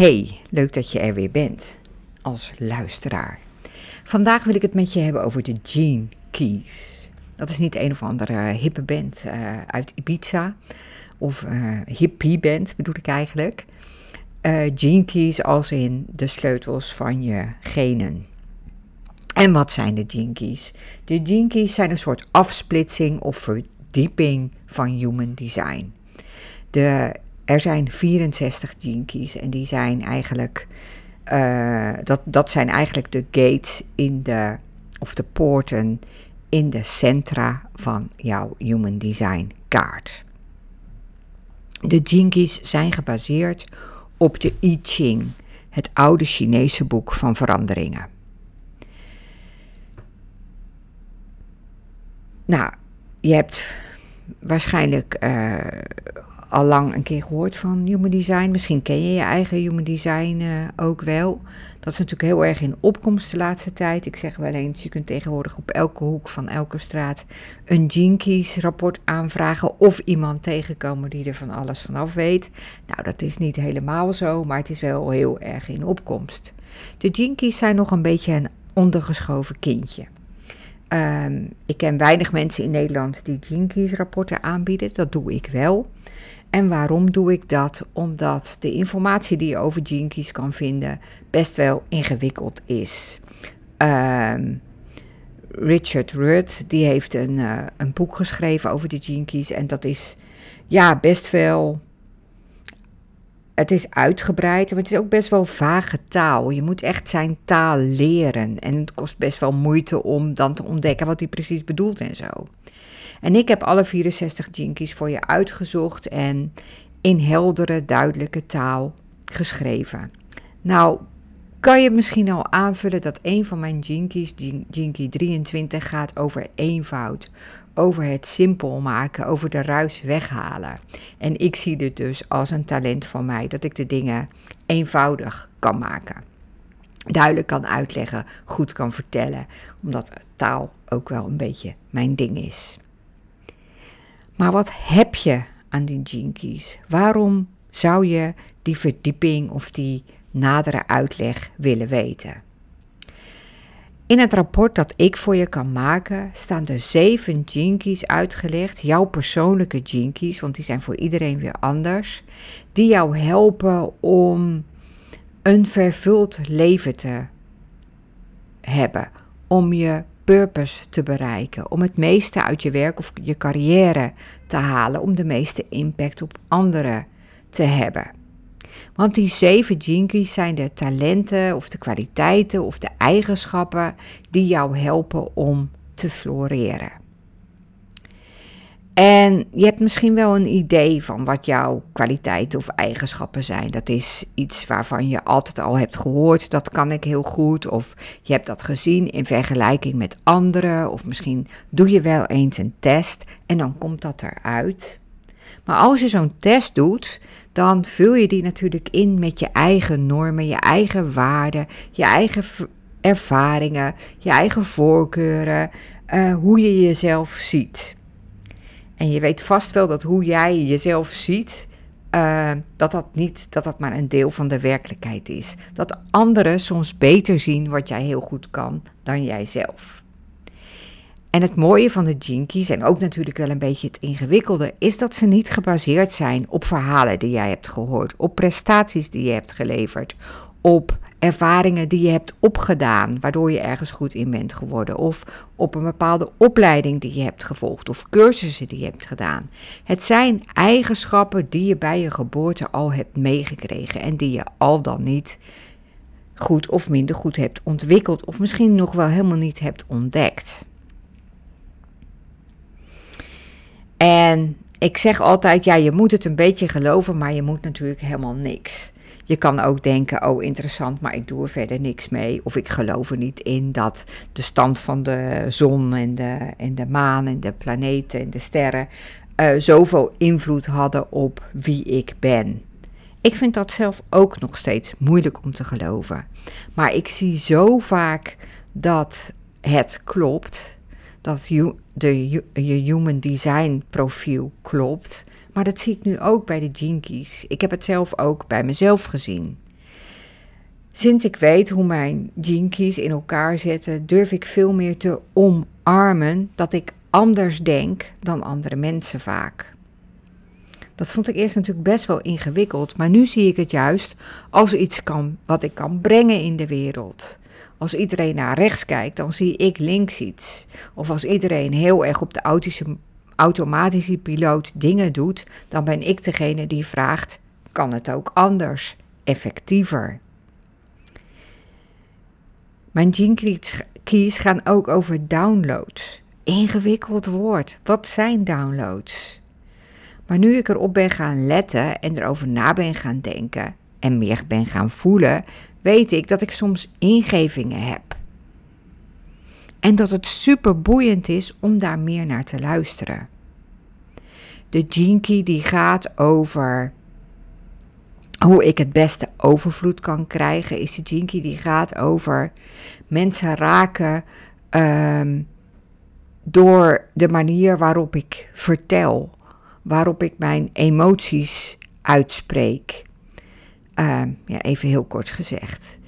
Hey, leuk dat je er weer bent als luisteraar. Vandaag wil ik het met je hebben over de Gene Keys. Dat is niet een of andere hippe band uh, uit Ibiza, of uh, hippie band bedoel ik eigenlijk. Uh, gene Keys als in de sleutels van je genen. En wat zijn de Gene Keys? De Gene Keys zijn een soort afsplitsing of verdieping van human design. De er zijn 64 gene keys en die zijn eigenlijk, uh, dat, dat zijn eigenlijk de gates in de, of de poorten in de centra van jouw Human Design kaart. De keys zijn gebaseerd op de I Ching, het oude Chinese boek van veranderingen. Nou, je hebt waarschijnlijk uh, al lang een keer gehoord van Human Design. Misschien ken je je eigen Human Design uh, ook wel. Dat is natuurlijk heel erg in opkomst de laatste tijd. Ik zeg wel eens, je kunt tegenwoordig op elke hoek van elke straat een Jinkies rapport aanvragen of iemand tegenkomen die er van alles vanaf weet. Nou, dat is niet helemaal zo, maar het is wel heel erg in opkomst. De Jinkies zijn nog een beetje een ondergeschoven kindje. Um, ik ken weinig mensen in Nederland die Jinkies rapporten aanbieden. Dat doe ik wel. En waarom doe ik dat? Omdat de informatie die je over Jinkies kan vinden best wel ingewikkeld is. Um, Richard Rudd, die heeft een, uh, een boek geschreven over de Jinkies. En dat is ja, best wel. Het is uitgebreid, maar het is ook best wel vage taal. Je moet echt zijn taal leren. En het kost best wel moeite om dan te ontdekken wat hij precies bedoelt en zo. En ik heb alle 64 jinkies voor je uitgezocht en in heldere, duidelijke taal geschreven. Nou, kan je misschien al aanvullen dat een van mijn jinkies, Jinky 23, gaat over eenvoud, over het simpel maken, over de ruis weghalen. En ik zie dit dus als een talent van mij, dat ik de dingen eenvoudig kan maken. Duidelijk kan uitleggen, goed kan vertellen, omdat taal ook wel een beetje mijn ding is. Maar wat heb je aan die keys? Waarom zou je die verdieping of die nadere uitleg willen weten? In het rapport dat ik voor je kan maken staan de zeven keys uitgelegd, jouw persoonlijke keys, want die zijn voor iedereen weer anders, die jou helpen om een vervuld leven te hebben, om je purpose te bereiken, om het meeste uit je werk of je carrière te halen, om de meeste impact op anderen te hebben. Want die zeven jinkies zijn de talenten of de kwaliteiten of de eigenschappen die jou helpen om te floreren. En je hebt misschien wel een idee van wat jouw kwaliteiten of eigenschappen zijn. Dat is iets waarvan je altijd al hebt gehoord, dat kan ik heel goed. Of je hebt dat gezien in vergelijking met anderen. Of misschien doe je wel eens een test en dan komt dat eruit. Maar als je zo'n test doet, dan vul je die natuurlijk in met je eigen normen, je eigen waarden, je eigen ervaringen, je eigen voorkeuren, uh, hoe je jezelf ziet. En je weet vast wel dat hoe jij jezelf ziet, uh, dat dat niet, dat dat maar een deel van de werkelijkheid is. Dat anderen soms beter zien wat jij heel goed kan dan jijzelf. En het mooie van de Jinkies, en ook natuurlijk wel een beetje het ingewikkelde, is dat ze niet gebaseerd zijn op verhalen die jij hebt gehoord, op prestaties die je hebt geleverd, op ervaringen die je hebt opgedaan, waardoor je ergens goed in bent geworden, of op een bepaalde opleiding die je hebt gevolgd, of cursussen die je hebt gedaan. Het zijn eigenschappen die je bij je geboorte al hebt meegekregen en die je al dan niet goed of minder goed hebt ontwikkeld, of misschien nog wel helemaal niet hebt ontdekt. En ik zeg altijd, ja, je moet het een beetje geloven, maar je moet natuurlijk helemaal niks. Je kan ook denken, oh interessant, maar ik doe er verder niks mee. Of ik geloof er niet in dat de stand van de zon en de, en de maan en de planeten en de sterren uh, zoveel invloed hadden op wie ik ben. Ik vind dat zelf ook nog steeds moeilijk om te geloven. Maar ik zie zo vaak dat het klopt, dat je human design profiel klopt. Maar dat zie ik nu ook bij de Jinkies. Ik heb het zelf ook bij mezelf gezien. Sinds ik weet hoe mijn jinkies in elkaar zitten, durf ik veel meer te omarmen dat ik anders denk dan andere mensen vaak. Dat vond ik eerst natuurlijk best wel ingewikkeld, maar nu zie ik het juist als iets kan, wat ik kan brengen in de wereld. Als iedereen naar rechts kijkt, dan zie ik links iets. Of als iedereen heel erg op de automatische piloot dingen doet, dan ben ik degene die vraagt: kan het ook anders, effectiever? Mijn Gene Keys gaan ook over downloads. Ingewikkeld woord. Wat zijn downloads? Maar nu ik erop ben gaan letten en erover na ben gaan denken en meer ben gaan voelen, weet ik dat ik soms ingevingen heb. En dat het super boeiend is om daar meer naar te luisteren. De Jinky die gaat over hoe ik het beste overvloed kan krijgen, is de Jinky die gaat over mensen raken um, door de manier waarop ik vertel, waarop ik mijn emoties uitspreek. Uh, ja, even heel kort gezegd.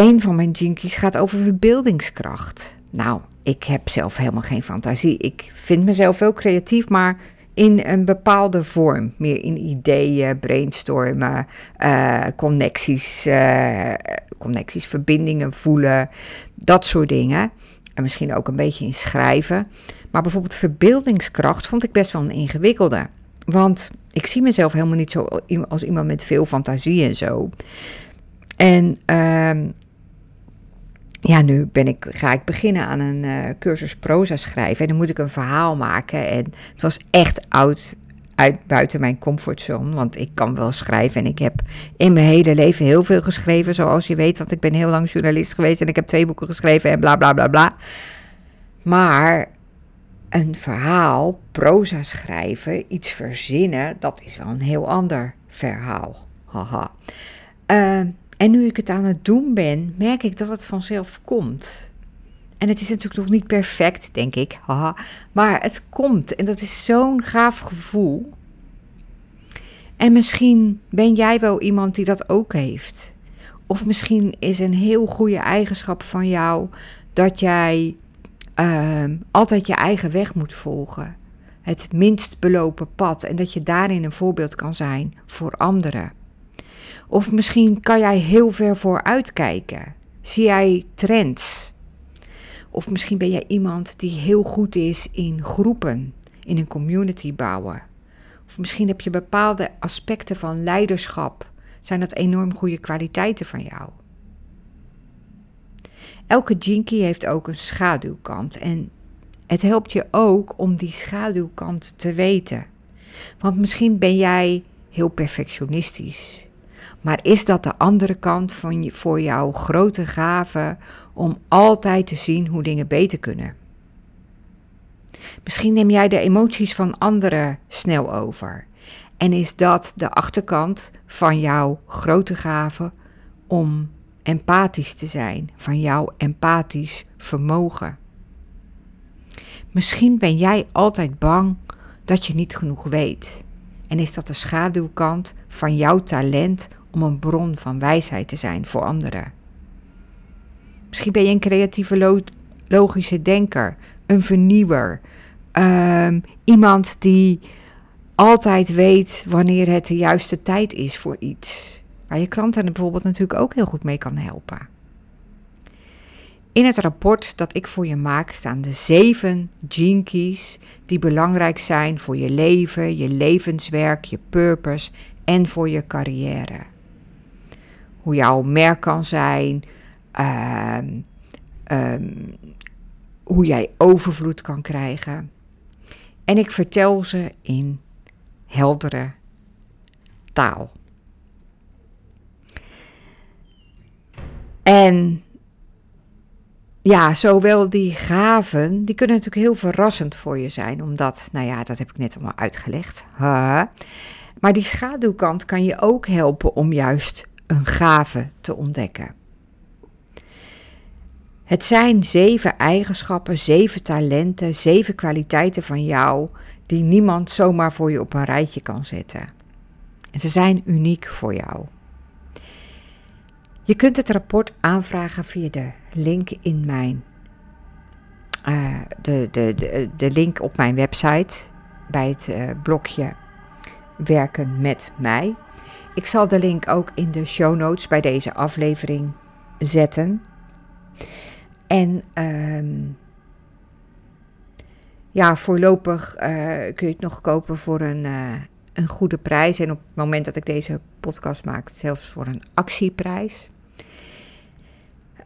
Een van mijn jinkies gaat over verbeeldingskracht. Nou, ik heb zelf helemaal geen fantasie. Ik vind mezelf wel creatief, maar in een bepaalde vorm. Meer in ideeën, brainstormen, uh, connecties, uh, connecties, verbindingen voelen, dat soort dingen. En misschien ook een beetje in schrijven. Maar bijvoorbeeld verbeeldingskracht vond ik best wel een ingewikkelde. Want ik zie mezelf helemaal niet zo als iemand met veel fantasie en zo. En uh, ja, nu ben ik, ga ik beginnen aan een uh, cursus proza schrijven. En dan moet ik een verhaal maken. En het was echt oud, uit buiten mijn comfortzone. Want ik kan wel schrijven. En ik heb in mijn hele leven heel veel geschreven. Zoals je weet. Want ik ben heel lang journalist geweest. En ik heb twee boeken geschreven. En bla bla bla bla. Maar een verhaal, proza schrijven, iets verzinnen. Dat is wel een heel ander verhaal. Haha. Uh, en nu ik het aan het doen ben, merk ik dat het vanzelf komt. En het is natuurlijk nog niet perfect, denk ik, haha, maar het komt en dat is zo'n gaaf gevoel. En misschien ben jij wel iemand die dat ook heeft. Of misschien is een heel goede eigenschap van jou dat jij uh, altijd je eigen weg moet volgen. Het minst belopen pad en dat je daarin een voorbeeld kan zijn voor anderen. Of misschien kan jij heel ver vooruit kijken. Zie jij trends? Of misschien ben jij iemand die heel goed is in groepen, in een community bouwen. Of misschien heb je bepaalde aspecten van leiderschap. Zijn dat enorm goede kwaliteiten van jou? Elke jinky heeft ook een schaduwkant en het helpt je ook om die schaduwkant te weten. Want misschien ben jij heel perfectionistisch. Maar is dat de andere kant van je, voor jouw grote gave om altijd te zien hoe dingen beter kunnen? Misschien neem jij de emoties van anderen snel over. En is dat de achterkant van jouw grote gave om empathisch te zijn, van jouw empathisch vermogen? Misschien ben jij altijd bang dat je niet genoeg weet. En is dat de schaduwkant van jouw talent om een bron van wijsheid te zijn voor anderen. Misschien ben je een creatieve, logische denker, een vernieuwer, um, iemand die altijd weet wanneer het de juiste tijd is voor iets. Waar je klanten bijvoorbeeld natuurlijk ook heel goed mee kan helpen. In het rapport dat ik voor je maak staan de zeven keys die belangrijk zijn voor je leven, je levenswerk, je purpose en voor je carrière hoe jouw merk kan zijn, ehm, ehm, hoe jij overvloed kan krijgen. En ik vertel ze in heldere taal. En ja, zowel die gaven, die kunnen natuurlijk heel verrassend voor je zijn, omdat, nou ja, dat heb ik net allemaal uitgelegd. Maar die schaduwkant kan je ook helpen om juist een gave te ontdekken. Het zijn zeven eigenschappen, zeven talenten, zeven kwaliteiten van jou die niemand zomaar voor je op een rijtje kan zetten. En ze zijn uniek voor jou. Je kunt het rapport aanvragen via de link in mijn. Uh, de, de, de, de link op mijn website bij het uh, blokje werken met mij. Ik zal de link ook in de show notes bij deze aflevering zetten. En um, ja, voorlopig uh, kun je het nog kopen voor een, uh, een goede prijs. En op het moment dat ik deze podcast maak, zelfs voor een actieprijs.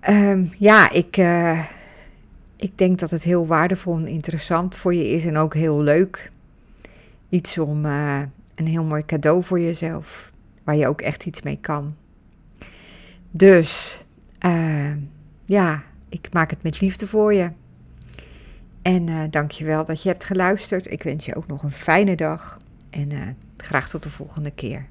Um, ja, ik, uh, ik denk dat het heel waardevol en interessant voor je is en ook heel leuk. Iets om een heel mooi cadeau voor jezelf, waar je ook echt iets mee kan. Dus ja, ik maak het met liefde voor je. En uh, dankjewel dat je hebt geluisterd. Ik wens je ook nog een fijne dag en uh, graag tot de volgende keer.